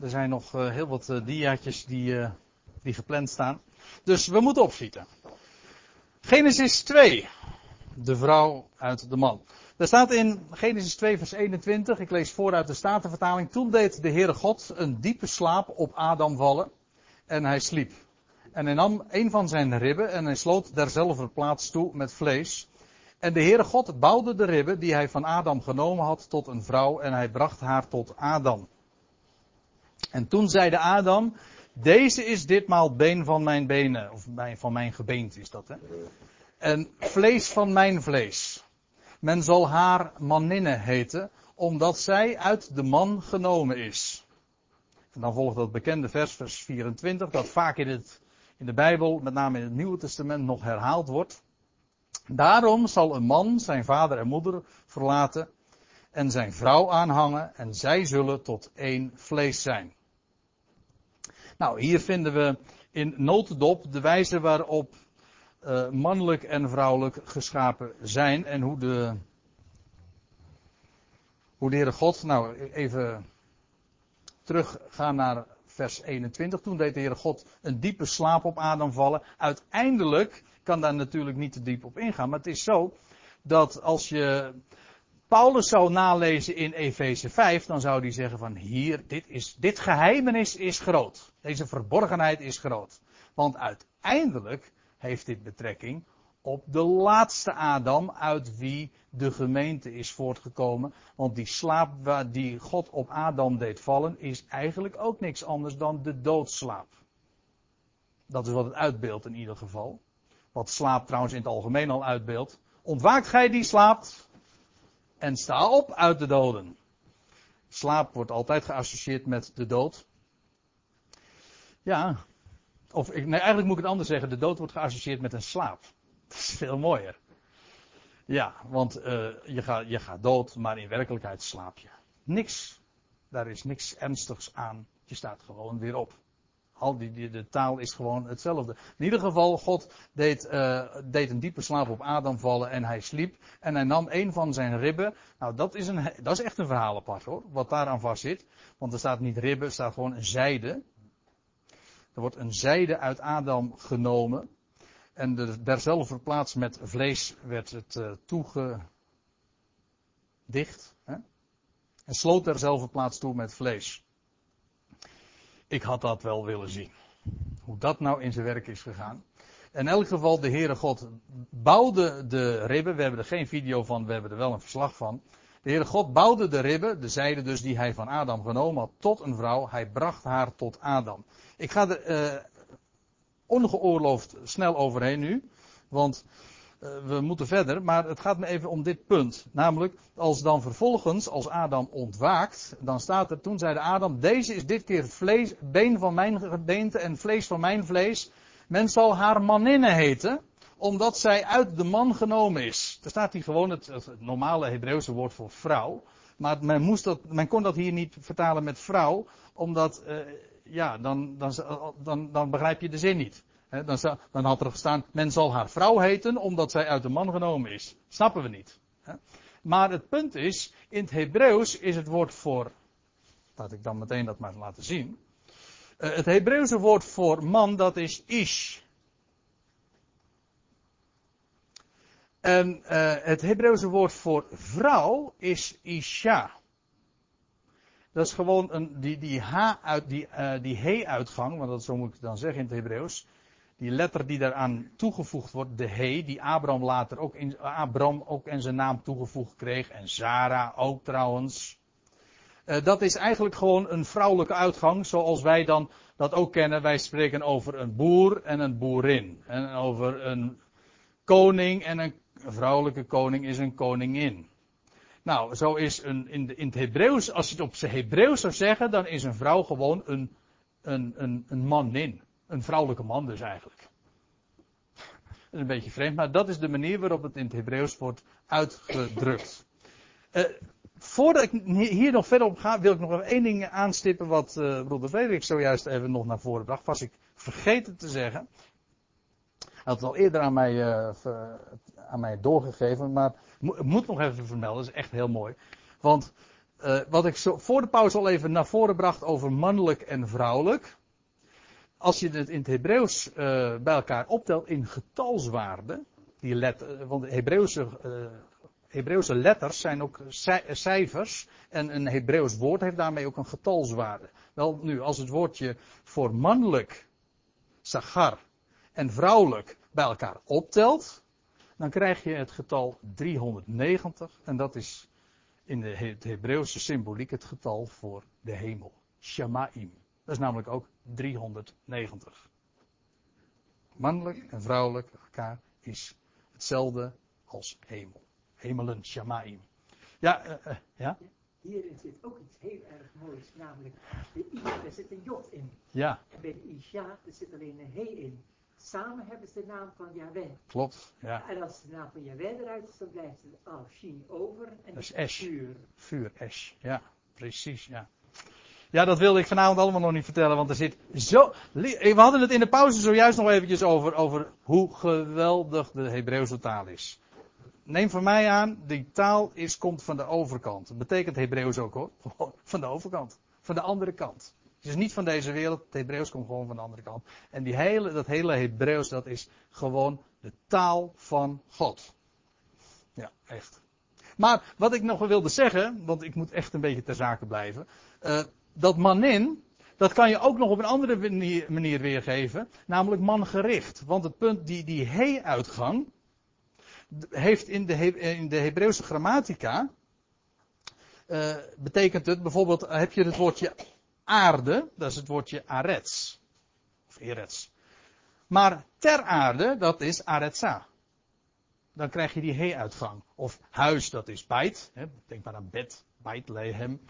Er zijn nog uh, heel wat uh, diaatjes die, uh, die gepland staan. Dus we moeten opschieten. Genesis 2. De vrouw uit de man. Er staat in Genesis 2 vers 21, ik lees voor uit de Statenvertaling. Toen deed de Heere God een diepe slaap op Adam vallen. En hij sliep. En hij nam een van zijn ribben en hij sloot derzelfde plaats toe met vlees. En de Heere God bouwde de ribben die hij van Adam genomen had tot een vrouw en hij bracht haar tot Adam. En toen zei de Adam, deze is ditmaal been van mijn benen, of van mijn gebeente is dat hè. En vlees van mijn vlees. Men zal haar maninne heten, omdat zij uit de man genomen is. En dan volgt dat bekende vers, vers 24, dat vaak in, het, in de Bijbel, met name in het Nieuwe Testament, nog herhaald wordt. Daarom zal een man zijn vader en moeder verlaten en zijn vrouw aanhangen en zij zullen tot één vlees zijn. Nou, hier vinden we in notendop de wijze waarop uh, mannelijk en vrouwelijk geschapen zijn en hoe de, hoe de Heere God, nou even teruggaan naar vers 21. Toen deed de Heere God een diepe slaap op Adam vallen. Uiteindelijk kan daar natuurlijk niet te diep op ingaan, maar het is zo dat als je Paulus zou nalezen in Efeze 5, dan zou hij zeggen van hier, dit, is, dit geheimenis is groot. Deze verborgenheid is groot. Want uiteindelijk heeft dit betrekking op de laatste Adam uit wie de gemeente is voortgekomen. Want die slaap die God op Adam deed vallen is eigenlijk ook niks anders dan de doodslaap. Dat is wat het uitbeeldt in ieder geval. Wat slaap trouwens in het algemeen al uitbeeldt. Ontwaakt gij die slaapt en sta op uit de doden. Slaap wordt altijd geassocieerd met de dood. Ja, of nee, eigenlijk moet ik het anders zeggen. De dood wordt geassocieerd met een slaap. Dat is veel mooier. Ja, want uh, je, gaat, je gaat dood, maar in werkelijkheid slaap je. Niks. Daar is niks ernstigs aan. Je staat gewoon weer op. Al die, de taal is gewoon hetzelfde. In ieder geval, God deed, uh, deed een diepe slaap op Adam vallen en hij sliep. En hij nam een van zijn ribben. Nou, dat is, een, dat is echt een verhaal apart hoor, wat daaraan vast zit. Want er staat niet ribben, er staat gewoon een zijde. Er wordt een zijde uit Adam genomen. En de, plaats met vlees werd het uh, toegedicht. Hè? En sloot derzelfde plaats toe met vlees. Ik had dat wel willen zien. Hoe dat nou in zijn werk is gegaan. In elk geval, de Heere God bouwde de ribben. We hebben er geen video van, we hebben er wel een verslag van. De Heere God bouwde de ribben, de zijde dus die hij van Adam genomen had, tot een vrouw. Hij bracht haar tot Adam. Ik ga er uh, ongeoorloofd snel overheen nu. Want we moeten verder. Maar het gaat me even om dit punt. Namelijk, als dan vervolgens, als Adam ontwaakt. Dan staat er, toen zei de Adam, deze is dit keer vlees, been van mijn gebeente en vlees van mijn vlees. Men zal haar maninne heten omdat zij uit de man genomen is. Er staat hier gewoon het, normale Hebreeuwse woord voor vrouw. Maar men, moest dat, men kon dat hier niet vertalen met vrouw, omdat, uh, ja, dan, dan, dan, dan begrijp je de zin niet. Dan, had er gestaan, men zal haar vrouw heten omdat zij uit de man genomen is. Snappen we niet. Maar het punt is, in het Hebreeuws is het woord voor, laat ik dan meteen dat maar laten zien. Uh, het Hebreeuwse woord voor man, dat is ish. En uh, het Hebreeuwse woord voor vrouw is isha. Dat is gewoon een, die, die, H uit, die, uh, die he-uitgang, want dat zo moet ik dan zeggen in het Hebreeuws. Die letter die daaraan toegevoegd wordt, de he, die Abraham later ook in, Abraham ook in zijn naam toegevoegd kreeg. En Sarah ook trouwens. Uh, dat is eigenlijk gewoon een vrouwelijke uitgang, zoals wij dan dat ook kennen. Wij spreken over een boer en een boerin. En over een koning en een vrouwelijke koning is een koningin. Nou, zo is een, in, in het Hebreeuws, als je het op zijn Hebreeuws zou zeggen, dan is een vrouw gewoon een, een, een, een manin. Een vrouwelijke man dus eigenlijk. Dat is een beetje vreemd, maar dat is de manier waarop het in het Hebreeuws wordt uitgedrukt. Uh, voordat ik hier nog verder op ga, wil ik nog even één ding aanstippen wat uh, broeder Frederik zojuist even nog naar voren bracht. Was ik vergeten te zeggen. Hij had het al eerder aan mij, uh, aan mij doorgegeven, maar moet nog even vermelden, dat is echt heel mooi. Want wat ik zo voor de pauze al even naar voren bracht over mannelijk en vrouwelijk. Als je het in het Hebreeuws uh, bij elkaar optelt in getalswaarde, die letter, want de Hebreeuwse, uh, Hebreeuwse letters zijn ook cijfers en een Hebreeuws woord heeft daarmee ook een getalswaarde. Wel nu, als het woordje voor mannelijk, sagar, en vrouwelijk bij elkaar optelt, dan krijg je het getal 390 en dat is in de Hebreeuwse symboliek het getal voor de hemel. Shamaim. Dat is namelijk ook 390. Mannelijk en vrouwelijk elkaar is hetzelfde als hemel. Hemelen, Shamaim. Ja, uh, uh, ja? Hierin zit ook iets heel erg moois, namelijk de I, daar zit een J in. Ja. En bij de Isha, er zit alleen een He in. Samen hebben ze de naam van Yahweh. Klopt, ja. En als de naam van Yahweh eruit is, dan blijft het al over. En dat is Esh. Vuur. Vuur, Esh. Ja, precies, ja. Ja, dat wilde ik vanavond allemaal nog niet vertellen, want er zit zo... We hadden het in de pauze zojuist nog eventjes over, over hoe geweldig de Hebreeuwse taal is. Neem van mij aan, die taal is, komt van de overkant. Dat betekent Hebreeuws ook hoor. Van de overkant. Van de andere kant. Het is niet van deze wereld. Het Hebreeuws komt gewoon van de andere kant. En die hele, dat hele Hebreeuws, dat is gewoon de taal van God. Ja, echt. Maar wat ik nog wilde zeggen, want ik moet echt een beetje ter zake blijven. Uh, dat manin, dat kan je ook nog op een andere manier, manier weergeven. Namelijk mangericht. Want het punt, die, die he-uitgang, heeft in de, in de Hebreeuwse grammatica, uh, betekent het bijvoorbeeld, heb je het woordje aarde, dat is het woordje arets. Of erets. Maar ter aarde, dat is aretsa. Dan krijg je die he-uitgang. Of huis, dat is bijt. Denk maar aan bed, bijt, lehem.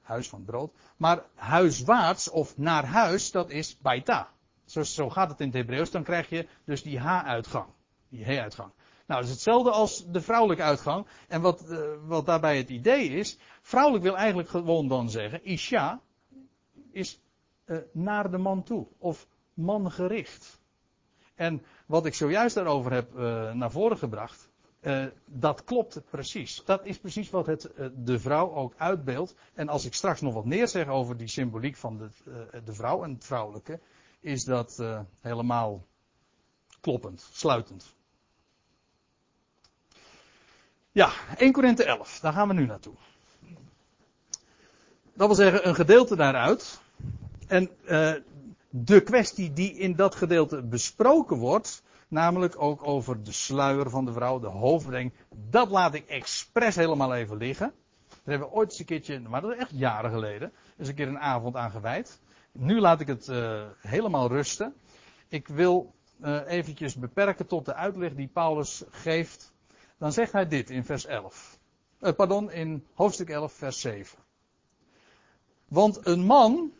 Huis van brood. Maar huiswaarts of naar huis, dat is baita. Zo, zo gaat het in het Hebreeuws. Dan krijg je dus die h-uitgang. Die he-uitgang. Nou, dat is hetzelfde als de vrouwelijke uitgang. En wat, uh, wat daarbij het idee is. Vrouwelijk wil eigenlijk gewoon dan zeggen. Isha is uh, naar de man toe. Of mangericht. En wat ik zojuist daarover heb uh, naar voren gebracht. Uh, dat klopt precies. Dat is precies wat het, uh, de vrouw ook uitbeeldt. En als ik straks nog wat meer zeg over die symboliek van de, uh, de vrouw en het vrouwelijke, is dat helemaal kloppend, sluitend. Ja, 1 Korinthe 11, daar gaan we nu naartoe. Dat wil zeggen, een gedeelte daaruit. En de kwestie die in dat gedeelte besproken wordt, Namelijk ook over de sluier van de vrouw, de hoofdbreng. Dat laat ik expres helemaal even liggen. Daar hebben we ooit eens een keertje, maar dat is echt jaren geleden, eens een keer een avond aan gewijd. Nu laat ik het uh, helemaal rusten. Ik wil uh, eventjes beperken tot de uitleg die Paulus geeft. Dan zegt hij dit in vers 11. Uh, pardon, in hoofdstuk 11, vers 7. Want een man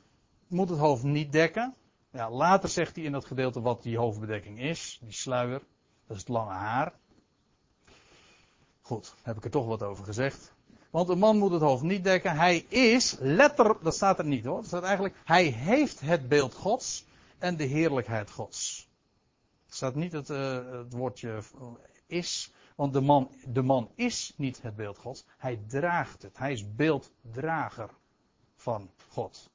moet het hoofd niet dekken, ja, later zegt hij in dat gedeelte wat die hoofdbedekking is, die sluier. Dat is het lange haar. Goed, heb ik er toch wat over gezegd. Want een man moet het hoofd niet dekken. Hij is, letter, dat staat er niet hoor. Dat staat eigenlijk, hij heeft het beeld Gods en de heerlijkheid Gods. Er staat niet het, uh, het woordje is, want de man, de man is niet het beeld Gods. Hij draagt het. Hij is beelddrager van God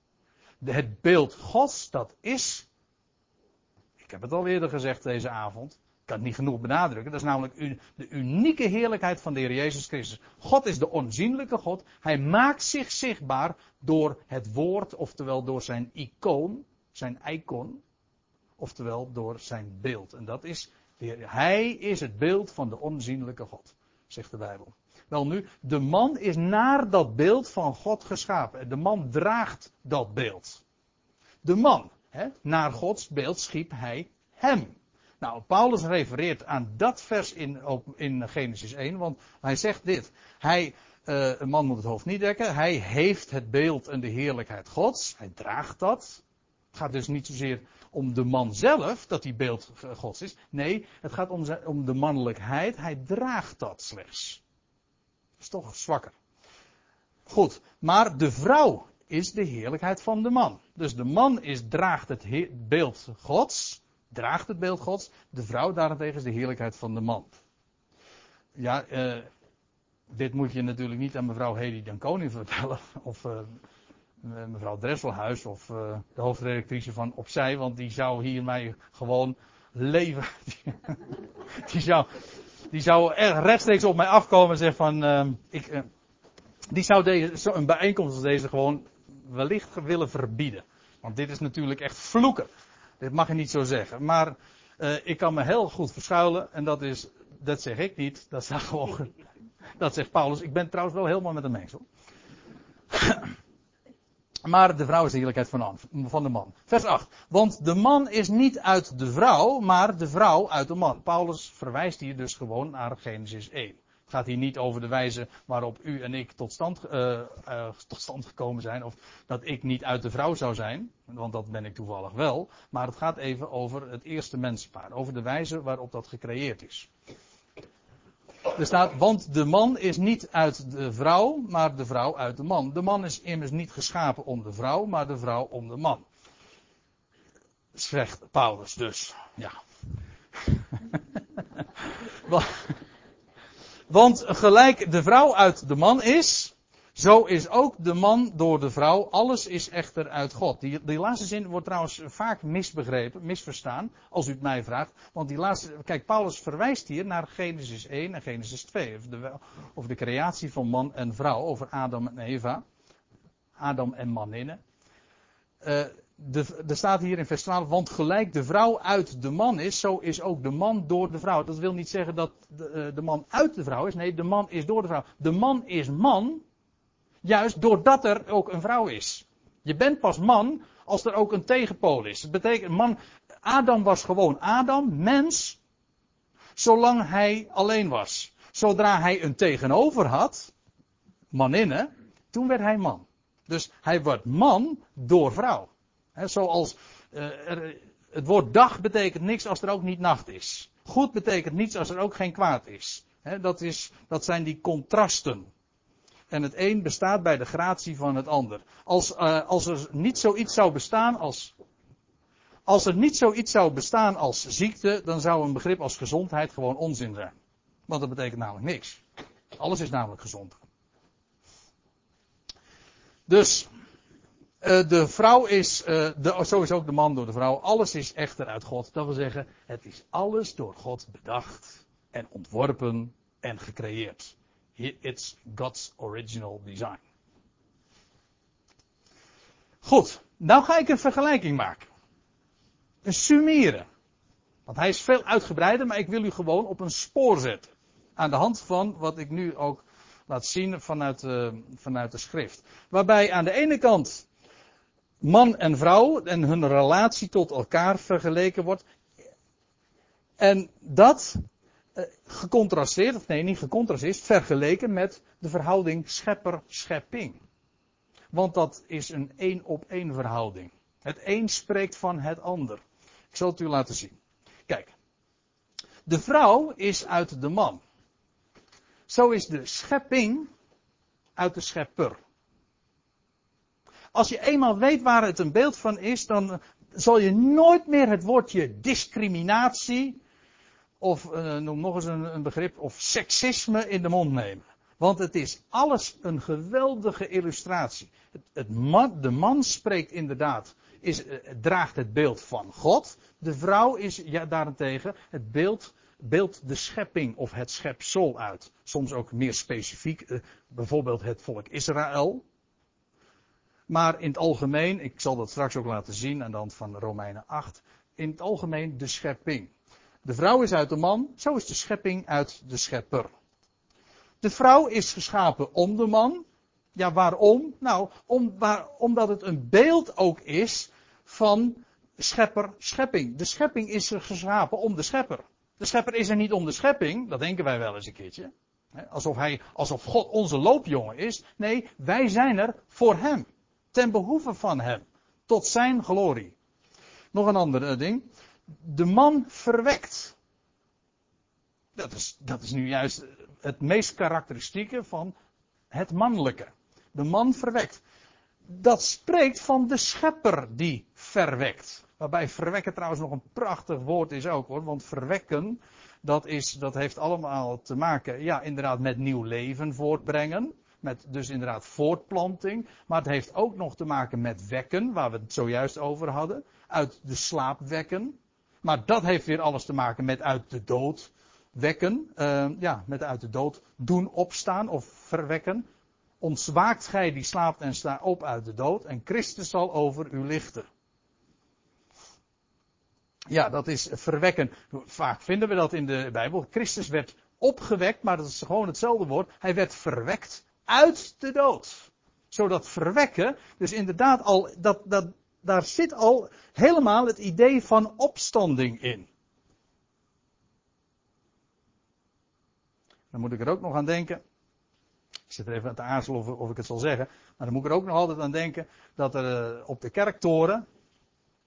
het beeld Gods, dat is, ik heb het al eerder gezegd deze avond, ik kan het niet genoeg benadrukken, dat is namelijk de unieke heerlijkheid van de Heer Jezus Christus. God is de onzienlijke God, hij maakt zich zichtbaar door het woord, oftewel door zijn icoon, zijn icon, oftewel door zijn beeld. En dat is, hij is het beeld van de onzienlijke God, zegt de Bijbel. Wel nu, de man is naar dat beeld van God geschapen. De man draagt dat beeld. De man, hè, naar Gods beeld schiep hij hem. Nou, Paulus refereert aan dat vers in, in Genesis 1, want hij zegt dit. Hij, uh, een man moet het hoofd niet dekken. Hij heeft het beeld en de heerlijkheid Gods. Hij draagt dat. Het gaat dus niet zozeer om de man zelf, dat die beeld Gods is. Nee, het gaat om, om de mannelijkheid. Hij draagt dat slechts is toch zwakker. Goed, maar de vrouw is de heerlijkheid van de man. Dus de man is, draagt het beeld Gods, draagt het beeld Gods. De vrouw daarentegen is de heerlijkheid van de man. Ja, uh, dit moet je natuurlijk niet aan mevrouw Hedy Danconi vertellen. Of uh, mevrouw Dresselhuis of de hoofdredactrice van Opzij. Want die zou hier mij gewoon leven. die zou, die zou echt rechtstreeks op mij afkomen en zeggen van... Uh, ik, die zou deze, een bijeenkomst als deze gewoon wellicht willen verbieden. Want dit is natuurlijk echt vloeken. Dit mag je niet zo zeggen. Maar ik kan me heel goed verschuilen. En dat is, dat zeg ik niet. Dat staat gewoon dat zegt Paulus. Ik ben trouwens wel helemaal met hem eens. Hoor. Maar de vrouw is de heerlijkheid van, de man. Vers 8. Want de man is niet uit de vrouw, maar de vrouw uit de man. Paulus verwijst hier dus gewoon naar Genesis 1. Het gaat hier niet over de wijze waarop u en ik tot stand, uh, uh, tot stand gekomen zijn. Of dat ik niet uit de vrouw zou zijn. Want dat ben ik toevallig wel. Maar het gaat even over het eerste mensenpaar. Over de wijze waarop dat gecreëerd is. Er staat, want de man is niet uit de vrouw, maar de vrouw uit de man. De man is immers niet geschapen om de vrouw, maar de vrouw om de man. Zegt Paulus dus. Ja. want gelijk de vrouw uit de man is, zo is ook de man door de vrouw. Alles is echter uit God. Die, die laatste zin wordt trouwens vaak misbegrepen, misverstaan, als u het mij vraagt. Want die laatste, kijk, Paulus verwijst hier naar Genesis 1 en Genesis 2. Over de, de creatie van man en vrouw, over Adam en Eva. Adam en maninnen. De, er staat hier in vers 12, want gelijk de vrouw uit de man is, zo is ook de man door de vrouw. Dat wil niet zeggen dat de, uh, de man uit de vrouw is, nee, de man is door de vrouw. De man is man, Juist doordat er ook een vrouw is. Je bent pas man als er ook een tegenpool is. Het betekent, man, Adam was gewoon Adam, mens, zolang hij alleen was. Zodra hij een tegenover had, maninne, toen werd hij man. Dus hij wordt man door vrouw. Zoals er, het woord dag betekent niks als er ook niet nacht is. Goed betekent niets als er ook geen kwaad is. Dat, is dat zijn die contrasten. En het een bestaat bij de gratie van het ander. Als, uh, als er niet zoiets zou bestaan als. Als er niet zoiets zou bestaan als ziekte, dan zou een begrip als gezondheid gewoon onzin zijn. Want dat betekent namelijk niks. Alles is namelijk gezond. Dus uh, de vrouw is, uh, de, sowieso ook de man door de vrouw. Alles is echter uit God. Dat wil zeggen, het is alles door God bedacht en ontworpen en gecreëerd. It's God's original design. Goed, nou ga ik een vergelijking maken. Een summeren. Want hij is veel uitgebreider, maar ik wil u gewoon op een spoor zetten. Aan de hand van wat ik nu ook laat zien vanuit, uh, vanuit de schrift. Waarbij aan de ene kant man en vrouw en hun relatie tot elkaar vergeleken wordt. En dat gecontrasteerd, of nee, niet gecontrasteerd, vergeleken met de verhouding schepper-schepping. Want dat is een één op één verhouding. Het een spreekt van het ander. Ik zal het u laten zien. Kijk. De vrouw is uit de man. Zo is de schepping uit de schepper. Als je eenmaal weet waar het een beeld van is, dan zal je nooit meer het woordje discriminatie of uh, noem nog eens een, een, begrip, of seksisme in de mond nemen. Want het is alles een geweldige illustratie. Het, het man, de man spreekt inderdaad, is, uh, draagt het beeld van God. De vrouw is ja, daarentegen het beeld, beeld de schepping of het schepsel uit. Soms ook meer specifiek, uh, bijvoorbeeld het volk Israël. Maar in het algemeen, ik zal dat straks ook laten zien aan de hand van Romeinen 8. In het algemeen de schepping. De vrouw is uit de man, zo is de schepping uit de schepper. De vrouw is geschapen om de man. Ja, waarom? Nou, omdat het een beeld ook is van schepper, schepping. De schepping is geschapen om de schepper. De schepper is er niet om de schepping, dat denken wij wel eens een keertje. Alsof, hij, alsof God onze loopjongen is. Nee, wij zijn er voor hem. Ten behoeve van hem. Tot zijn glorie. Nog een ander eh, ding de man verwekt. Dat is, dat is nu juist het meest karakteristieke van het mannelijke. De man verwekt. Dat spreekt van de schepper die verwekt. Waarbij verwekken trouwens nog een prachtig woord is ook hoor. Want verwekken, dat, is, dat heeft allemaal te maken, ja, inderdaad met nieuw leven voortbrengen. Met dus inderdaad voortplanting. Maar het heeft ook nog te maken met wekken, waar we het zojuist over hadden. Uit de slaap wekken. Maar dat heeft weer alles te maken met uit de dood wekken. Uh, ja, met uit de dood doen opstaan of verwekken. Ontwaakt gij die slaapt en sta op uit de dood. En Christus zal over u lichten. Ja, dat is verwekken. Vaak vinden we dat in de Bijbel. Christus werd opgewekt, maar dat is gewoon hetzelfde woord. Hij werd verwekt uit de dood. Zodat verwekken, dus inderdaad al, dat, dat, daar zit al helemaal het idee van opstanding in. Dan moet ik er ook nog aan denken. Ik zit er even aan te aarzelen of, of, ik het zal zeggen. Maar dan moet ik er ook nog altijd aan denken dat er uh, op de kerktoren.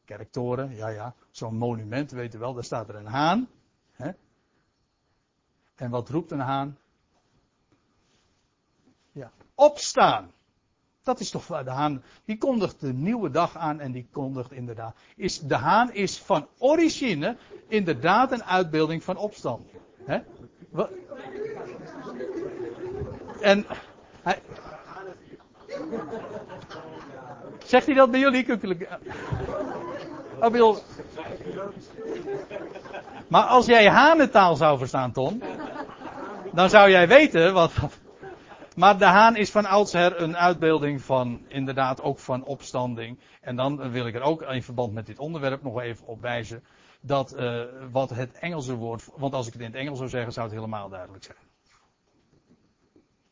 Kerktoren, ja ja. Zo'n monument, weet u wel. Daar staat er een haan. Hè? En wat roept een haan? Ja, opstaan. Dat is toch de haan. Die kondigt de nieuwe dag aan en die kondigt inderdaad. Is, de haan is van origine inderdaad een uitbeelding van opstand. Hè? En Zegt hij dat bij jullie? Oh, maar als jij hanentaal zou verstaan, Ton, dan zou jij weten wat. Maar de haan is van oudsher een uitbeelding van, inderdaad, ook van opstanding. En dan wil ik er ook in verband met dit onderwerp nog even op wijzen. Dat uh, wat het Engelse woord. Want als ik het in het Engels zou zeggen, zou het helemaal duidelijk zijn.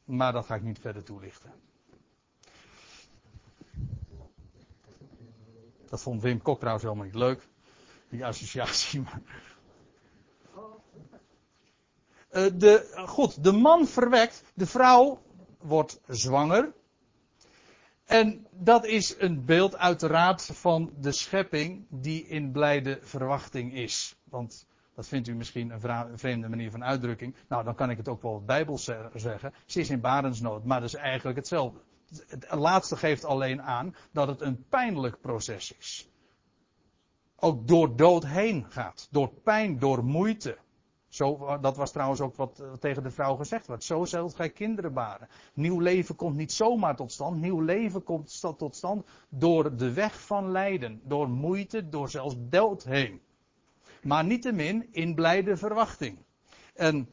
Maar dat ga ik niet verder toelichten. Dat vond Wim Kok trouwens helemaal niet leuk. Die associatie. Maar... Uh, de, goed, de man verwekt, de vrouw wordt zwanger. En dat is een beeld uiteraard van de schepping die in blijde verwachting is. Want dat vindt u misschien een vreemde manier van uitdrukking. Nou, dan kan ik het ook wel bijbels zeggen. Ze is in barensnood, maar dat is eigenlijk hetzelfde. Het laatste geeft alleen aan dat het een pijnlijk proces is. Ook door dood heen gaat. Door pijn, door moeite. Zo, dat was trouwens ook wat eh, tegen de vrouw gezegd werd. Zo zult gij kinderen baren. Nieuw leven komt niet zomaar tot stand. Nieuw leven komt tot stand door de weg van lijden. Door moeite, door zelfs dood heen. Maar niettemin in blijde verwachting. En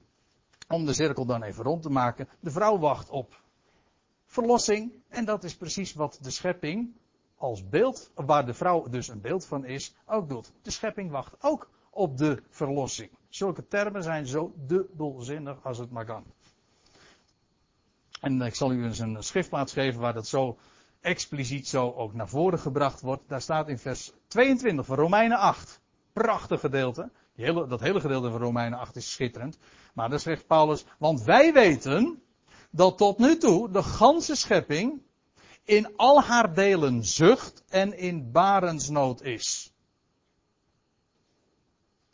om de cirkel dan even rond te maken. De vrouw wacht op verlossing. En dat is precies wat de schepping als beeld, waar de vrouw dus een beeld van is, ook doet. De schepping wacht ook op de verlossing. Zulke termen zijn zo dubbelzinnig als het maar kan. En ik zal u eens een schriftplaats geven waar dat zo expliciet zo ook naar voren gebracht wordt. Daar staat in vers 22 van Romeinen 8. Prachtig gedeelte. Hele, dat hele gedeelte van Romeinen 8 is schitterend. Maar dan zegt Paulus, want wij weten dat tot nu toe de ganse schepping in al haar delen zucht en in barensnood is.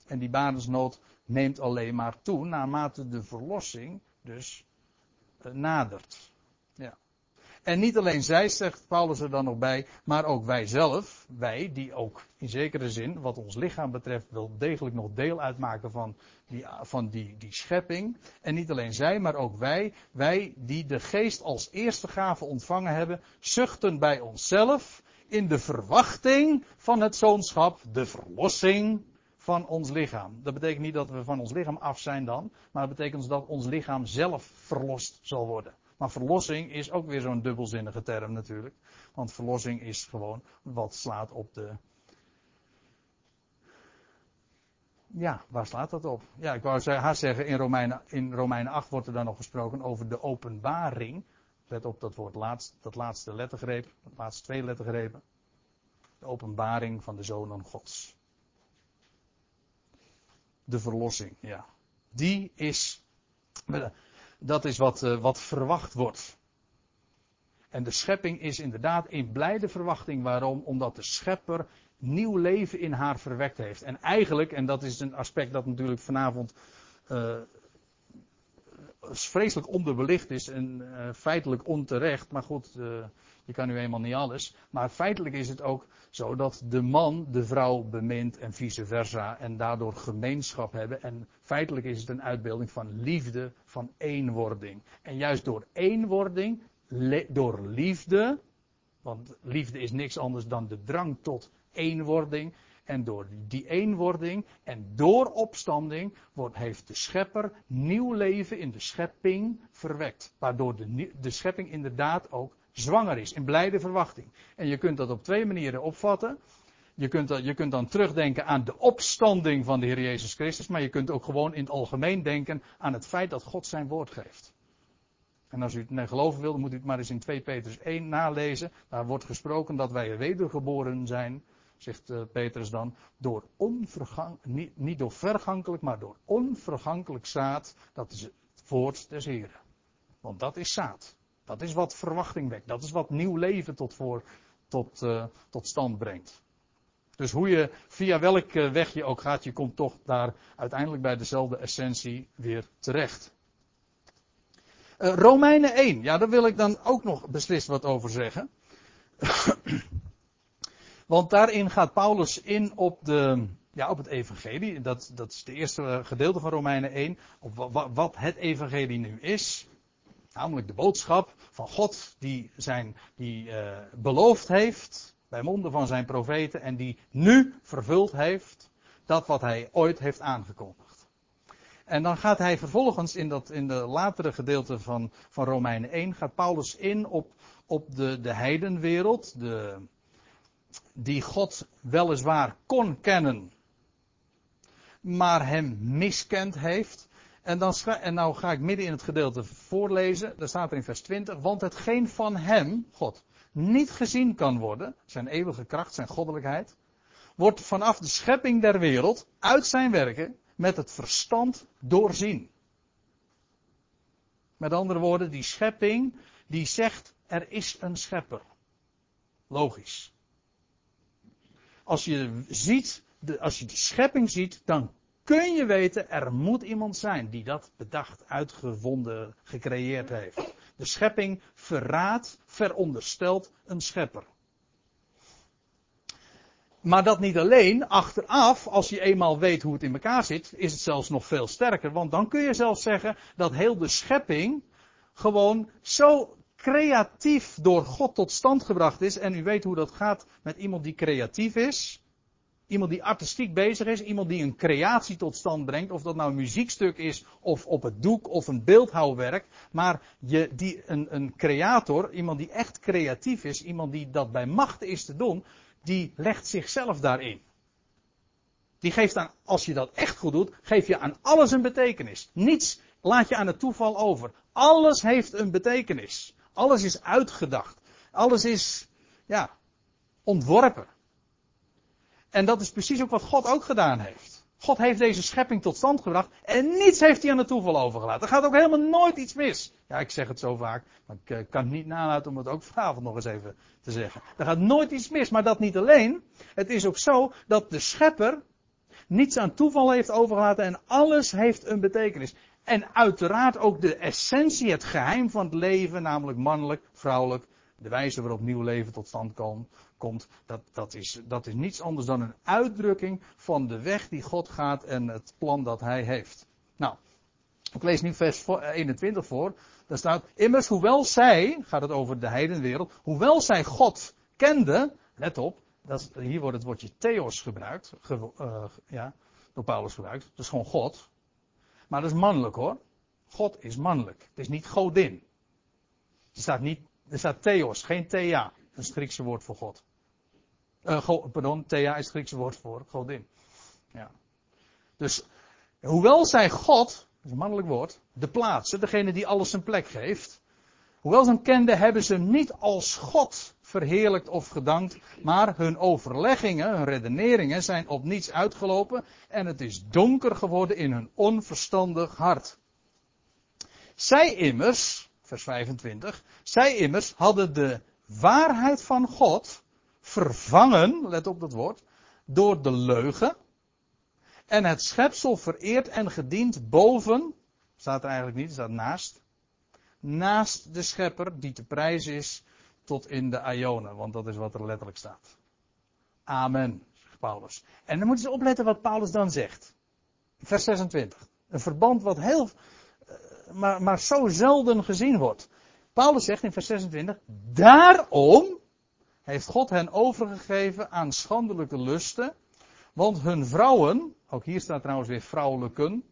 En die barensnood neemt alleen maar toe naarmate de verlossing dus eh, nadert. Ja. En niet alleen zij, zegt Paulus er dan nog bij, maar ook wij zelf, wij die ook in zekere zin, wat ons lichaam betreft, wel degelijk nog deel uitmaken van die, van die, die schepping. En niet alleen zij, maar ook wij, wij die de geest als eerste gave ontvangen hebben, zuchten bij onszelf in de verwachting van het zoonschap, de verlossing van ons lichaam. Dat betekent niet dat we van ons lichaam af zijn dan, maar dat betekent dat ons lichaam zelf verlost zal worden. Maar verlossing is ook weer zo'n dubbelzinnige term natuurlijk. Want verlossing is gewoon wat slaat op de. Ja, waar slaat dat op? Ja, ik wou haast zeggen, in Romeinen, in Romeinen 8 wordt er dan nog gesproken over de openbaring. Let op dat woord laatst, dat laatste lettergreep, dat laatste twee lettergrepen. De openbaring van de zonen Gods. De verlossing, ja. Die is dat is wat, uh, wat verwacht wordt. En de schepping is inderdaad in blijde verwachting. Waarom? Omdat de schepper nieuw leven in haar verwekt heeft. En eigenlijk, en dat is een aspect dat natuurlijk vanavond uh, vreselijk onderbelicht is en uh, feitelijk onterecht. Maar goed, Je kan nu eenmaal niet alles. Maar feitelijk is het ook zo dat de man de vrouw bemint en vice versa. En daardoor gemeenschap hebben. En feitelijk is het een uitbeelding van liefde, van eenwording. En juist door eenwording, door liefde. Want liefde is niks anders dan de drang tot eenwording. En door die eenwording en door opstanding wordt, heeft de schepper nieuw leven in de schepping verwekt. Waardoor de, de schepping inderdaad ook zwanger is, in blijde verwachting. En je kunt dat op twee manieren opvatten. Je kunt, je kunt dan terugdenken aan de opstanding van de Heer Jezus Christus, maar je kunt ook gewoon in het algemeen denken aan het feit dat God zijn woord geeft. En als u het geloven wil, dan moet u het maar eens in 2 Petrus 1 nalezen. Daar wordt gesproken dat wij wedergeboren zijn zegt uh, Petrus dan, door niet, door vergankelijk, maar door onvergankelijk zaad, dat is het woord des Heren. Want dat is zaad. Dat is wat verwachting wekt. Dat is wat nieuw leven tot, voor, tot, uh, tot stand brengt. Dus hoe je, via welke weg je ook gaat, je komt toch daar uiteindelijk bij dezelfde essentie weer terecht. Romeinen 1, ja, daar wil ik dan ook nog beslist wat over zeggen. Want daarin gaat Paulus in op, de, ja, op het evangelie. Dat, dat is het eerste gedeelte van Romeinen 1. Op wat het evangelie nu is. Namelijk de boodschap van God die, zijn, die uh, beloofd heeft bij monden van zijn profeten en die nu vervuld heeft dat wat hij ooit heeft aangekondigd. En dan gaat hij vervolgens in, dat, in de latere gedeelte van, van Romeinen 1, gaat Paulus in op, op de, de heidenwereld, de, die God weliswaar kon kennen, maar hem miskend heeft. En, dan en nou ga ik midden in het gedeelte voorlezen. Daar staat er in vers 20. Want hetgeen van hem, God, niet gezien kan worden, zijn eeuwige kracht, zijn goddelijkheid, wordt vanaf de schepping der wereld, uit zijn werken, met het verstand doorzien. Met andere woorden, die schepping, die zegt, er is een schepper. Logisch. Als je ziet, de, als je de schepping ziet, dan kun je weten, er moet iemand zijn die dat bedacht, uitgevonden, gecreëerd heeft. De schepping verraadt, veronderstelt een schepper. Maar dat niet alleen, achteraf, als je eenmaal weet hoe het in elkaar zit, is het zelfs nog veel sterker. Want dan kun je zelfs zeggen dat heel de schepping gewoon zo creatief door God tot stand gebracht is. En u weet hoe dat gaat met iemand die creatief is. Iemand die artistiek bezig is, iemand die een creatie tot stand brengt, of dat nou een muziekstuk is, of op het doek, of een beeldhouwwerk. Maar je, die, een, een creator, iemand die echt creatief is, iemand die dat bij macht is te doen, die legt zichzelf daarin. Die geeft aan, als je dat echt goed doet, geef je aan alles een betekenis. Niets laat je aan het toeval over. Alles heeft een betekenis. Alles is uitgedacht. Alles is, ja, ontworpen. En dat is precies ook wat God ook gedaan heeft. God heeft deze schepping tot stand gebracht en niets heeft hij aan het toeval overgelaten. Er gaat ook helemaal nooit iets mis. Ja, ik zeg het zo vaak, maar ik eh, kan het niet nalaten om het ook vanavond nog eens even te zeggen. Er gaat nooit iets mis, maar dat niet alleen. Het is ook zo dat de schepper niets aan toeval heeft overgelaten en alles heeft een betekenis. En uiteraard ook de essentie, het geheim van het leven, namelijk mannelijk, vrouwelijk, de wijze waarop nieuw leven tot stand komt, dat, dat, is, dat is niets anders dan een uitdrukking van de weg die God gaat en het plan dat Hij heeft. Nou, ik lees nu vers 21 voor. Daar staat, immers hoewel zij, gaat het over de heidenwereld, hoewel zij God kenden, let op, dat hier wordt het woordje theos gebruikt, uh, ja, door Paulus gebruikt, dat is gewoon God. Maar dat is mannelijk hoor. God is mannelijk. Het is niet godin. Er staat, niet, er staat theos, geen thea. Dat is woord voor God. Uh, pardon, thea is het Griekse woord voor godin. Ja. Dus, hoewel zij God, dat is een mannelijk woord, de plaatsen, degene die alles zijn plek geeft. Hoewel ze hem kenden, hebben ze hem niet als God verheerlijkt of gedankt, maar hun overleggingen, hun redeneringen zijn op niets uitgelopen en het is donker geworden in hun onverstandig hart. Zij immers, vers 25, zij immers hadden de waarheid van God vervangen, let op dat woord, door de leugen en het schepsel vereerd en gediend boven, staat er eigenlijk niet, staat naast, naast de schepper die te prijs is tot in de Ionen, want dat is wat er letterlijk staat. Amen, zegt Paulus. En dan moeten ze opletten wat Paulus dan zegt. Vers 26. Een verband wat heel, eh, maar, maar zo zelden gezien wordt. Paulus zegt in vers 26, daarom heeft God hen overgegeven aan schandelijke lusten, want hun vrouwen, ook hier staat trouwens weer vrouwelijken,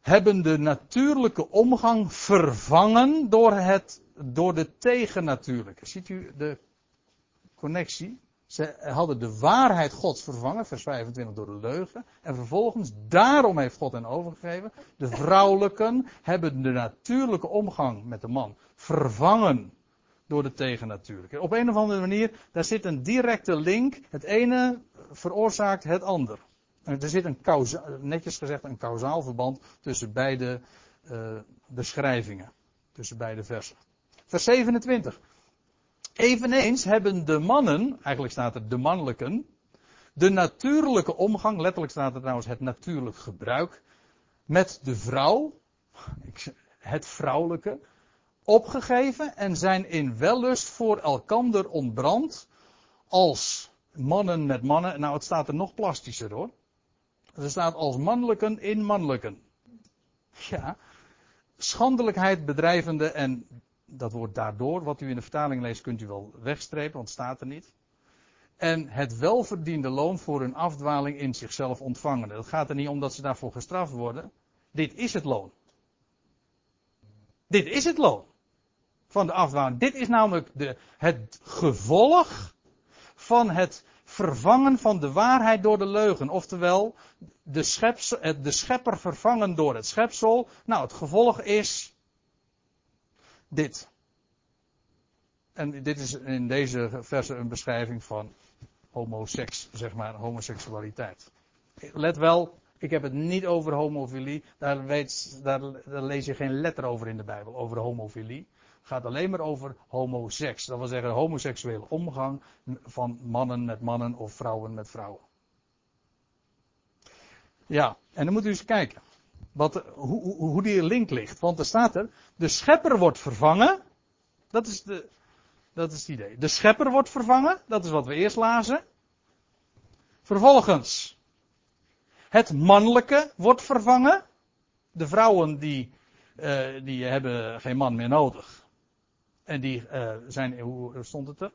hebben de natuurlijke omgang vervangen door, het, door de tegennatuurlijke. Ziet u de connectie? Ze hadden de waarheid Gods vervangen, vers 25, door de leugen. En vervolgens, daarom heeft God hen overgegeven. De vrouwelijken hebben de natuurlijke omgang met de man vervangen door de tegennatuurlijke. Op een of andere manier, daar zit een directe link. Het ene veroorzaakt het ander. Er zit een netjes gezegd een kausaal verband tussen beide uh, beschrijvingen. Tussen beide versen. Vers 27. Eveneens hebben de mannen, eigenlijk staat er de mannelijken, de natuurlijke omgang, letterlijk staat er trouwens het natuurlijk gebruik, met de vrouw, het vrouwelijke, opgegeven en zijn in wellust voor elkander ontbrand als mannen met mannen. Nou, het staat er nog plastischer hoor. Er staat als mannelijken in mannelijken. Ja, schandelijkheid bedrijvende en dat woord daardoor, wat u in de vertaling leest, kunt u wel wegstrepen, want het staat er niet. En het welverdiende loon voor hun afdwaling in zichzelf ontvangen. Het gaat er niet om dat ze daarvoor gestraft worden. Dit is het loon. Dit is het loon van de afdwaling. Dit is namelijk de, het gevolg van het vervangen van de waarheid door de leugen. Oftewel, de, de schepper vervangen door het schepsel. Nou, het gevolg is dit. En dit is in deze verse een beschrijving van homoseks, zeg maar, homoseksualiteit. Let wel, ik heb het niet over homofilie. Daar, weet, daar, daar, lees je geen letter over in de Bijbel, over homofilie. Het gaat alleen maar over homoseks. Dat wil zeggen homoseksuele omgang van mannen met mannen of vrouwen met vrouwen. Ja, en dan moet u eens kijken. Wat, hoe, hoe, hoe die link ligt. Want er staat er, de schepper wordt vervangen. Dat is, de, dat is het idee. De schepper wordt vervangen. Dat is wat we eerst lazen. Vervolgens. Het mannelijke wordt vervangen. De vrouwen die, uh, die hebben geen man meer nodig. En die uh, zijn, hoe stond het er?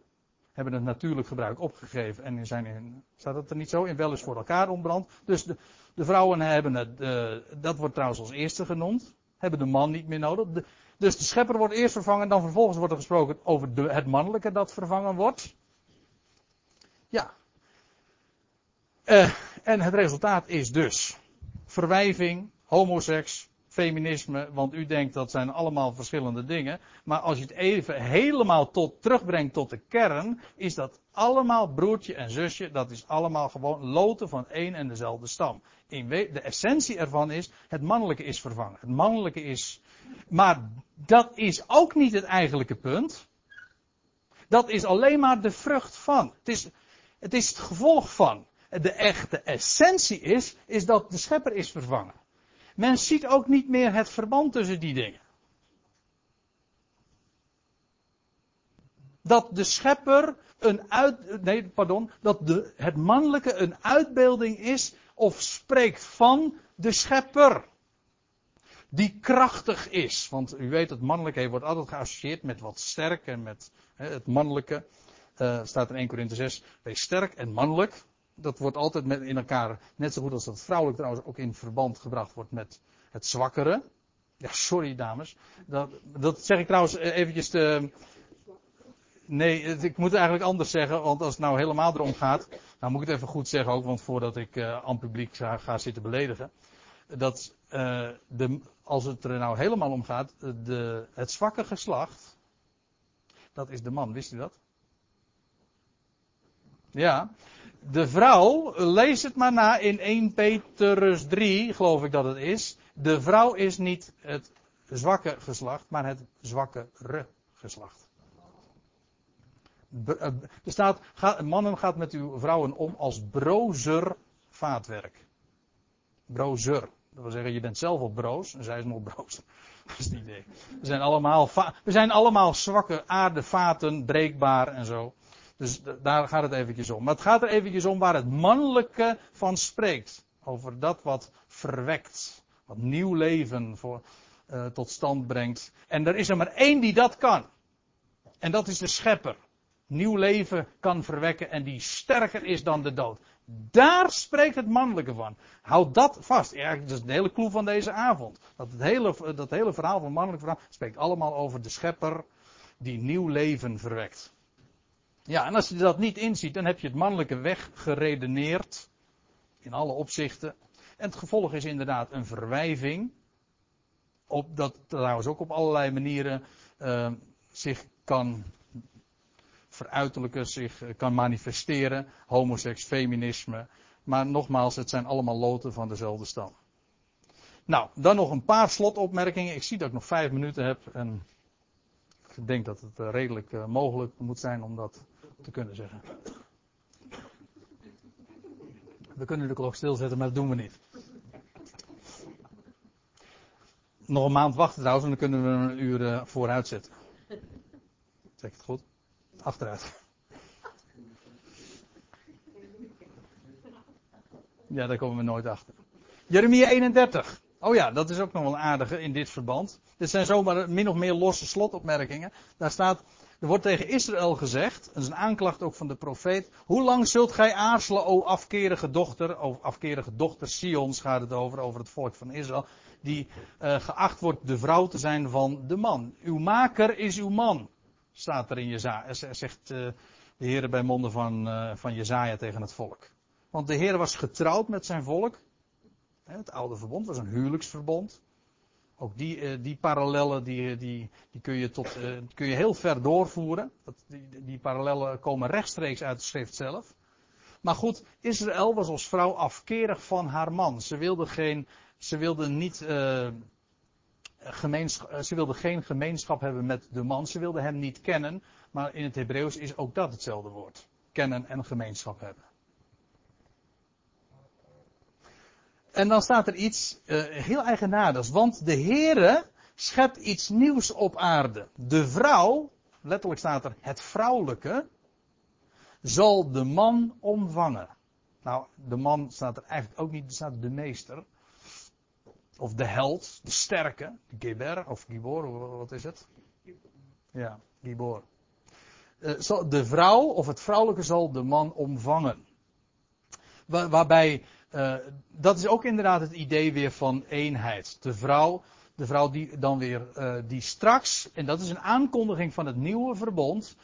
Hebben het natuurlijk gebruik opgegeven en zijn in, staat dat er niet zo, in wel eens voor elkaar ontbrand. Dus de, de vrouwen hebben het, uh, dat wordt trouwens als eerste genoemd, hebben de man niet meer nodig. Dus de schepper wordt eerst vervangen, dan vervolgens wordt er gesproken over de, het mannelijke dat vervangen wordt. Ja. Uh, en het resultaat is dus verwijving, homoseks, feminisme, want u denkt dat zijn allemaal verschillende dingen. Maar als je het even helemaal tot, terugbrengt tot de kern, is dat allemaal broertje en zusje, dat is allemaal gewoon loten van één en dezelfde stam. In de essentie ervan is, het mannelijke is vervangen. Het mannelijke is, maar dat is ook niet het eigenlijke punt. Dat is alleen maar de vrucht van. Het is het, is het gevolg van. De echte essentie is, is dat de schepper is vervangen. Men ziet ook niet meer het verband tussen die dingen. Dat de schepper een uit, nee, pardon, dat de, het mannelijke een uitbeelding is of spreekt van de schepper. Die krachtig is. Want u weet, het mannelijke wordt altijd geassocieerd met wat sterk en met het mannelijke. Uh, staat in 1 Korinthe 6, wees sterk en mannelijk dat wordt altijd met in elkaar, net zo goed als dat vrouwelijk trouwens ook in verband gebracht wordt met het zwakkere. Ja, sorry dames. Dat, dat zeg ik trouwens eventjes te, Nee, ik moet het eigenlijk anders zeggen, want als het nou helemaal erom gaat, nou moet ik het even goed zeggen ook, want voordat ik uh, aan publiek ga, ga, zitten beledigen, dat de, als het er nou helemaal om gaat, de, het zwakke geslacht, dat is de man, wist u dat? Ja, de vrouw, lees het maar na in 1 Petrus 3, geloof ik dat het is. De vrouw is niet het zwakke geslacht, maar het zwakkere geslacht. Eh, er staat, mannen gaat met uw vrouwen om als brozer vaatwerk. Brozer. Dat wil zeggen, je bent zelf al broos en zij is nog broos. Dat is het idee. We zijn allemaal, we zijn allemaal zwakke aardevaten, breekbaar en zo. Dus daar gaat het eventjes om. Maar het gaat er eventjes om waar het mannelijke van spreekt. Over dat wat verwekt. Wat nieuw leven voor, uh, tot stand brengt. En er is er maar één die dat kan. En dat is de schepper. Nieuw leven kan verwekken en die sterker is dan de dood. Daar spreekt het mannelijke van. Houd dat vast. Eigenlijk dat is de hele clue van deze avond. Dat, hele, dat hele verhaal van mannelijk verhaal spreekt allemaal over de schepper die nieuw leven verwekt. Ja, en als je dat niet inziet, dan heb je het mannelijke weggeredeneerd. In alle opzichten. En het gevolg is inderdaad een verwijving. Op, dat trouwens ook op allerlei manieren uh, zich kan veruiterlijken, zich eh, kan manifesteren. Homoseks, feminisme. Maar nogmaals, het zijn allemaal loten van dezelfde stam. Nou, dan nog een paar slotopmerkingen. Ik zie dat ik nog vijf minuten heb. En ik denk dat het eh, redelijk uh, mogelijk moet zijn om dat te kunnen zeggen. We kunnen de klok stilzetten, maar dat doen we niet. Nog een maand wachten trouwens, en dan kunnen we een uur uh, vooruit zetten. Zeg het goed? Achteruit. Ja, daar komen we nooit achter. Jeremia 31. Oh ja, dat is ook nog wel aardige in dit verband. Dit zijn zomaar min of meer losse slotopmerkingen. Daar staat, er wordt tegen Israël gezegd, dat is een aanklacht ook van de profeet. Hoe lang zult gij aarzelen, o afkerige dochter, o afkerige dochter Sions gaat het over, over het volk van Israël. Die uh, geacht wordt de vrouw te zijn van de man. Uw maker is uw man, staat er in Jezaja, zegt uh, de Heer bij monden van, uh, van Jezaja tegen het volk. Want de Heer was getrouwd met zijn volk. Het oude verbond was een huwelijksverbond. Ook die, uh, die parallellen die, die, die kun, je tot, uh, kun je heel ver doorvoeren. Die, die parallellen komen rechtstreeks uit de schrift zelf. Maar goed, Israël was als vrouw afkerig van haar man. Ze wilde, geen, ze wilde, niet, uh, ze wilde geen gemeenschap hebben met de man. Ze wilde hem niet kennen. Maar in het Hebreeuws is ook dat hetzelfde woord. Kennen en gemeenschap hebben. En dan staat er iets uh, heel eigenaardigs. Want de Heere schept iets nieuws op aarde. De vrouw, letterlijk staat er het vrouwelijke, zal de man omvangen. Nou, de man staat er eigenlijk ook niet, staat de meester. Of de held, de sterke, de Geber of Gibor, wat is het? Ja, Gibor. Uh, de vrouw of het vrouwelijke zal de man omvangen. Waar, waarbij uh, dat is ook inderdaad het idee weer van eenheid. De vrouw, de vrouw die dan weer, uh, die straks, en dat is een aankondiging van het nieuwe verbond.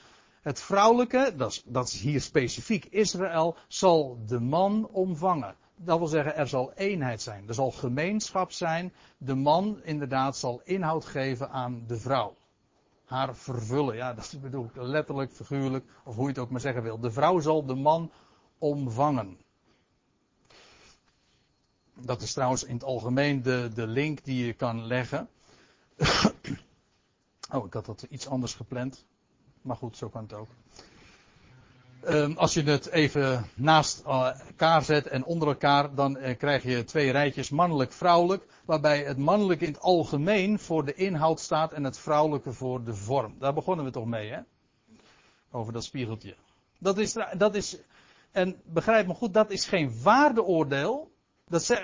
Het vrouwelijke, dat is, dat is hier specifiek Israël, zal de man omvangen. Dat wil zeggen, er zal eenheid zijn. Er zal gemeenschap zijn. De man inderdaad zal inhoud geven aan de vrouw. Haar vervullen. Ja, dat bedoel ik letterlijk, figuurlijk, of hoe je het ook maar zeggen wil. De vrouw zal de man omvangen. Dat is trouwens in het algemeen de, de link die je kan leggen. oh, ik had dat iets anders gepland. Maar goed, zo kan het ook. Um, als je het even naast elkaar zet en onder elkaar, dan uh, krijg je twee rijtjes mannelijk-vrouwelijk. Waarbij het mannelijk in het algemeen voor de inhoud staat en het vrouwelijke voor de vorm. Daar begonnen we toch mee, hè? Over dat spiegeltje. Dat is, dat is, en begrijp me goed, dat is geen waardeoordeel.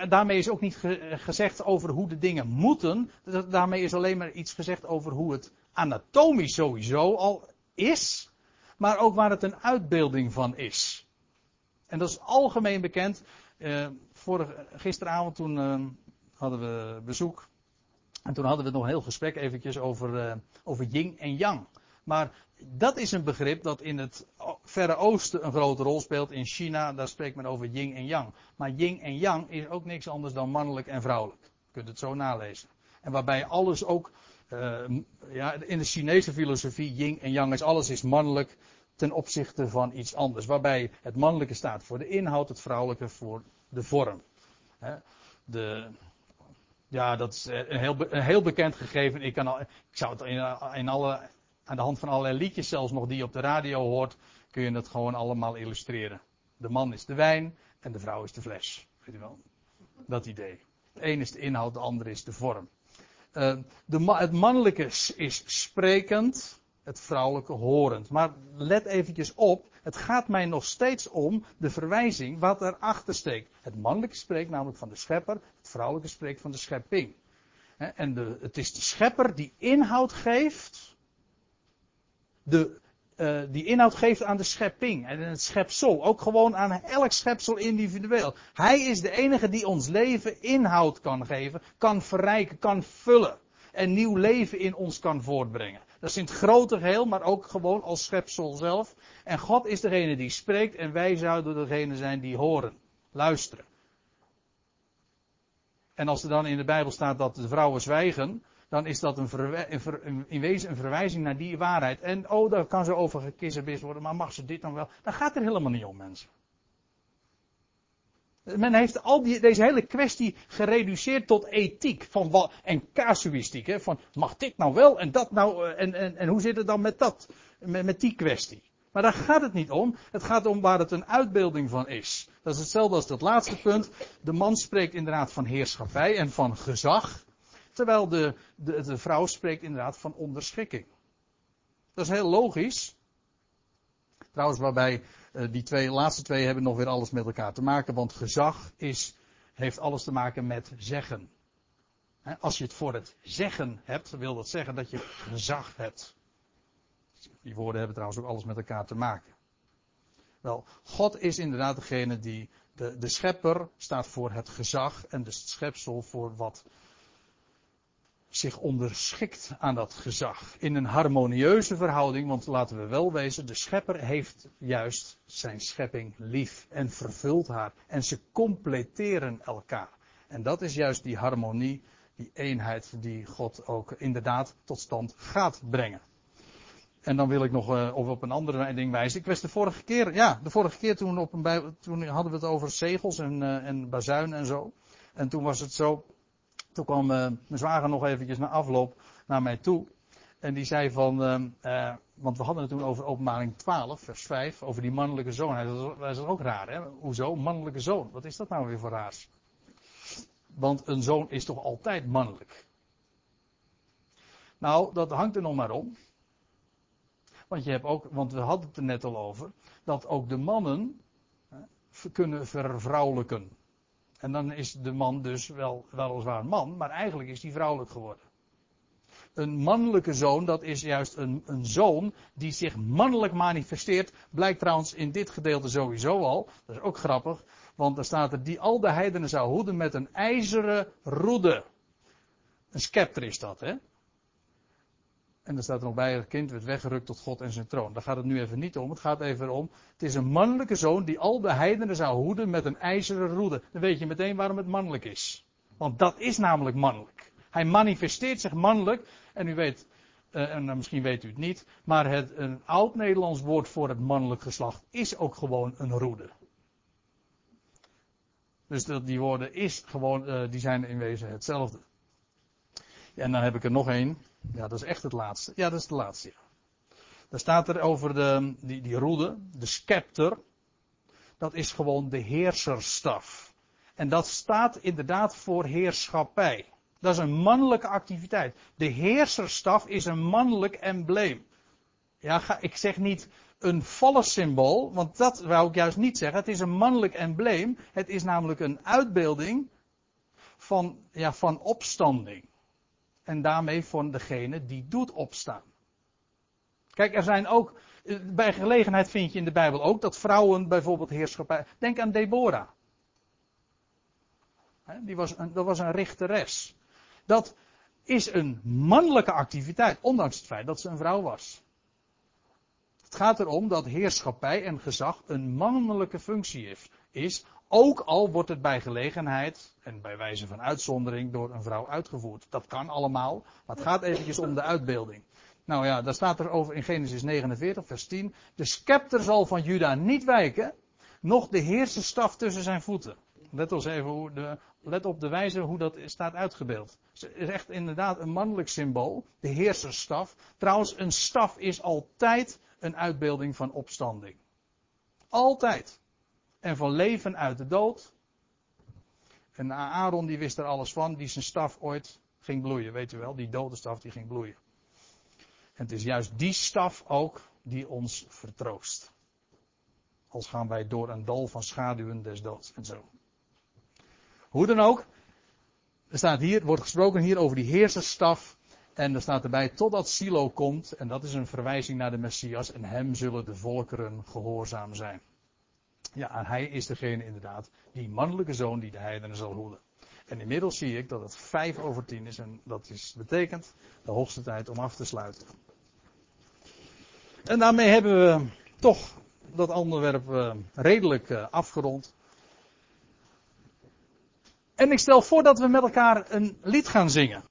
Daarmee is ook niet gezegd over hoe de dingen moeten. Daarmee is alleen maar iets gezegd over hoe het anatomisch sowieso al is. Maar ook waar het een uitbeelding van is. En dat is algemeen bekend. Eh, gisteravond toen uh, hadden we bezoek. En toen hadden we nog een heel gesprek eventjes over, uh, over yin en yang. Maar dat is een begrip dat in het Verre Oosten een grote rol speelt. In China, daar spreekt men over yin en yang. Maar yin en yang is ook niks anders dan mannelijk en vrouwelijk. Je kunt het zo nalezen. En waarbij alles ook, uh, ja, in de Chinese filosofie, yin en yang is alles is mannelijk ten opzichte van iets anders. Waarbij het mannelijke staat voor de inhoud, het vrouwelijke voor de vorm. De, ja, dat is een heel, heel bekend gegeven. Ik, kan al, ik zou het in, in alle aan de hand van allerlei liedjes zelfs nog die je op de radio hoort, kun je het gewoon allemaal illustreren. De man is de wijn en de vrouw is de fles. Weet je wel? Dat idee. De een is de inhoud, de ander is de vorm. Uh, de, het mannelijke is sprekend, het vrouwelijke horend. Maar let eventjes op, het gaat mij nog steeds om de verwijzing wat erachter steekt. Het mannelijke spreekt namelijk van de schepper, het vrouwelijke spreekt van de schepping. En de, het is de schepper die inhoud geeft, de, uh, die inhoud geeft aan de schepping en het schepsel. Ook gewoon aan elk schepsel individueel. Hij is de enige die ons leven inhoud kan geven, kan verrijken, kan vullen. En nieuw leven in ons kan voortbrengen. Dat is in het grote geheel, maar ook gewoon als schepsel zelf. En God is degene die spreekt en wij zouden degene zijn die horen, luisteren. En als er dan in de Bijbel staat dat de vrouwen zwijgen, dan is dat een in wezen een verwijzing naar die waarheid. En oh, daar kan ze over gekissenbis worden, maar mag ze dit dan wel? Dan gaat er helemaal niet om, mensen. Men heeft al die, deze hele kwestie gereduceerd tot ethiek van wat, en casuïstiek. Hè, van mag dit nou wel en dat nou eh, en, en, en hoe zit het dan met dat, met, met die kwestie. Maar daar gaat het niet om. Het gaat om waar het een uitbeelding van is. Dat is hetzelfde als dat laatste punt. De man spreekt inderdaad van heerschappij en van gezag. Terwijl de, de, de vrouw spreekt inderdaad van onderschikking. Dat is heel logisch. Trouwens, waarbij uh, die twee, laatste twee hebben nog weer alles met elkaar te maken. Want gezag is, heeft alles te maken met zeggen. als je het voor het zeggen hebt, wil dat zeggen dat je gezag hebt. Die woorden hebben trouwens ook alles met elkaar te maken. Wel, God is inderdaad degene die, de, de schepper staat voor het gezag en de schepsel voor wat zich onderschikt aan dat gezag. In een harmonieuze verhouding, want laten we wel wezen, de schepper heeft juist zijn schepping lief en vervult haar. En ze completeren elkaar. En dat is juist die harmonie, die eenheid die God ook inderdaad tot stand gaat brengen. En dan wil ik nog uh, op een andere ding wijzen. Ik was de vorige keer, ja, de vorige keer toen, op een toen hadden we het over zegels en, uh, en bazuin en zo. En toen was het zo, toen kwam uh, mijn zwager nog eventjes na afloop naar mij toe. En die zei van, want we hadden het toen over openbaring 12, vers 5, over die mannelijke zoon. Hij zei, dat is ook raar, hè? Hoezo? Mannelijke zoon. Wat is dat nou weer voor raars? Want een zoon is toch altijd mannelijk? Nou, dat hangt er nog maar om. Want je hebt ook, want we hadden het er net al over, dat ook de mannen kunnen vervrouwelijken. En dan is de man dus wel, weliswaar man, maar eigenlijk is hij vrouwelijk geworden. Een mannelijke zoon, dat is juist een, een zoon die zich mannelijk manifesteert. Blijkt trouwens in dit gedeelte sowieso al. Dat is ook grappig. Want er staat er die al de heidenen zou hoeden met een ijzeren roede. Een scepter is dat, hè? En er staat er nog bij, het kind werd weggerukt tot God en zijn troon. Daar gaat het nu even niet om. Het gaat even om, het is een mannelijke zoon die al de heidenen zou hoeden met een ijzeren roede. Dan weet je meteen waarom het mannelijk is. Want dat is namelijk mannelijk. Hij manifesteert zich mannelijk. En u weet, uh, en misschien weet u het niet, maar het, een oud-Nederlands woord voor het mannelijk geslacht is ook gewoon een roede. Dus dat, die woorden is gewoon, uh, die zijn in wezen hetzelfde. En dan heb ik er nog één. Ja, dat is echt het laatste. Ja, dat is de laatste. Ja. Daar staat er over de, die, die roede, de scepter. Dat is gewoon de heerserstaf. En dat staat inderdaad voor heerschappij. Dat is een mannelijke activiteit. De heerserstaf is een mannelijk embleem. Ja, ik zeg niet een volle symbool, want dat wou ik juist niet zeggen. Het is een mannelijk embleem. Het is namelijk een uitbeelding van, ja, van opstanding. En daarmee voor degene die doet opstaan. Kijk, er zijn ook, bij gelegenheid vind je in de Bijbel ook dat vrouwen bijvoorbeeld heerschappij. Denk aan Deborah. Die was een, dat was een richteres. Dat is een mannelijke activiteit, ondanks het feit dat ze een vrouw was. Het gaat erom dat heerschappij en gezag een mannelijke functie is, ook al wordt het bij gelegenheid en bij wijze van uitzondering door een vrouw uitgevoerd. Dat kan allemaal, maar het gaat eventjes om de uitbeelding. Nou ja, daar staat er over in Genesis 49, vers 10. De scepter zal van Juda niet wijken, nog de heerserstaf tussen zijn voeten. Let, ons even hoe de, let op de wijze hoe dat staat uitgebeeld. Het is echt inderdaad een mannelijk symbool, de heerserstaf. Trouwens, een staf is altijd een uitbeelding van opstanding. Altijd en van leven uit de dood. En Aaron die wist er alles van, die zijn staf ooit ging bloeien, weet u wel, die dode staf die ging bloeien. En het is juist die staf ook die ons vertroost. Als gaan wij door een dal van schaduwen des doods en zo. Hoe dan ook, er staat hier, wordt gesproken hier over die heerserstaf. En er staat erbij totdat Silo komt. En dat is een verwijzing naar de Messias. En hem zullen de volkeren gehoorzaam zijn. Ja, en hij is degene inderdaad, die mannelijke zoon die de heidenen zal hoeden. En inmiddels zie ik dat het vijf over tien is. En dat is, betekent de hoogste tijd om af te sluiten. En daarmee hebben we toch dat onderwerp uh, redelijk uh, afgerond. En ik stel voor dat we met elkaar een lied gaan zingen.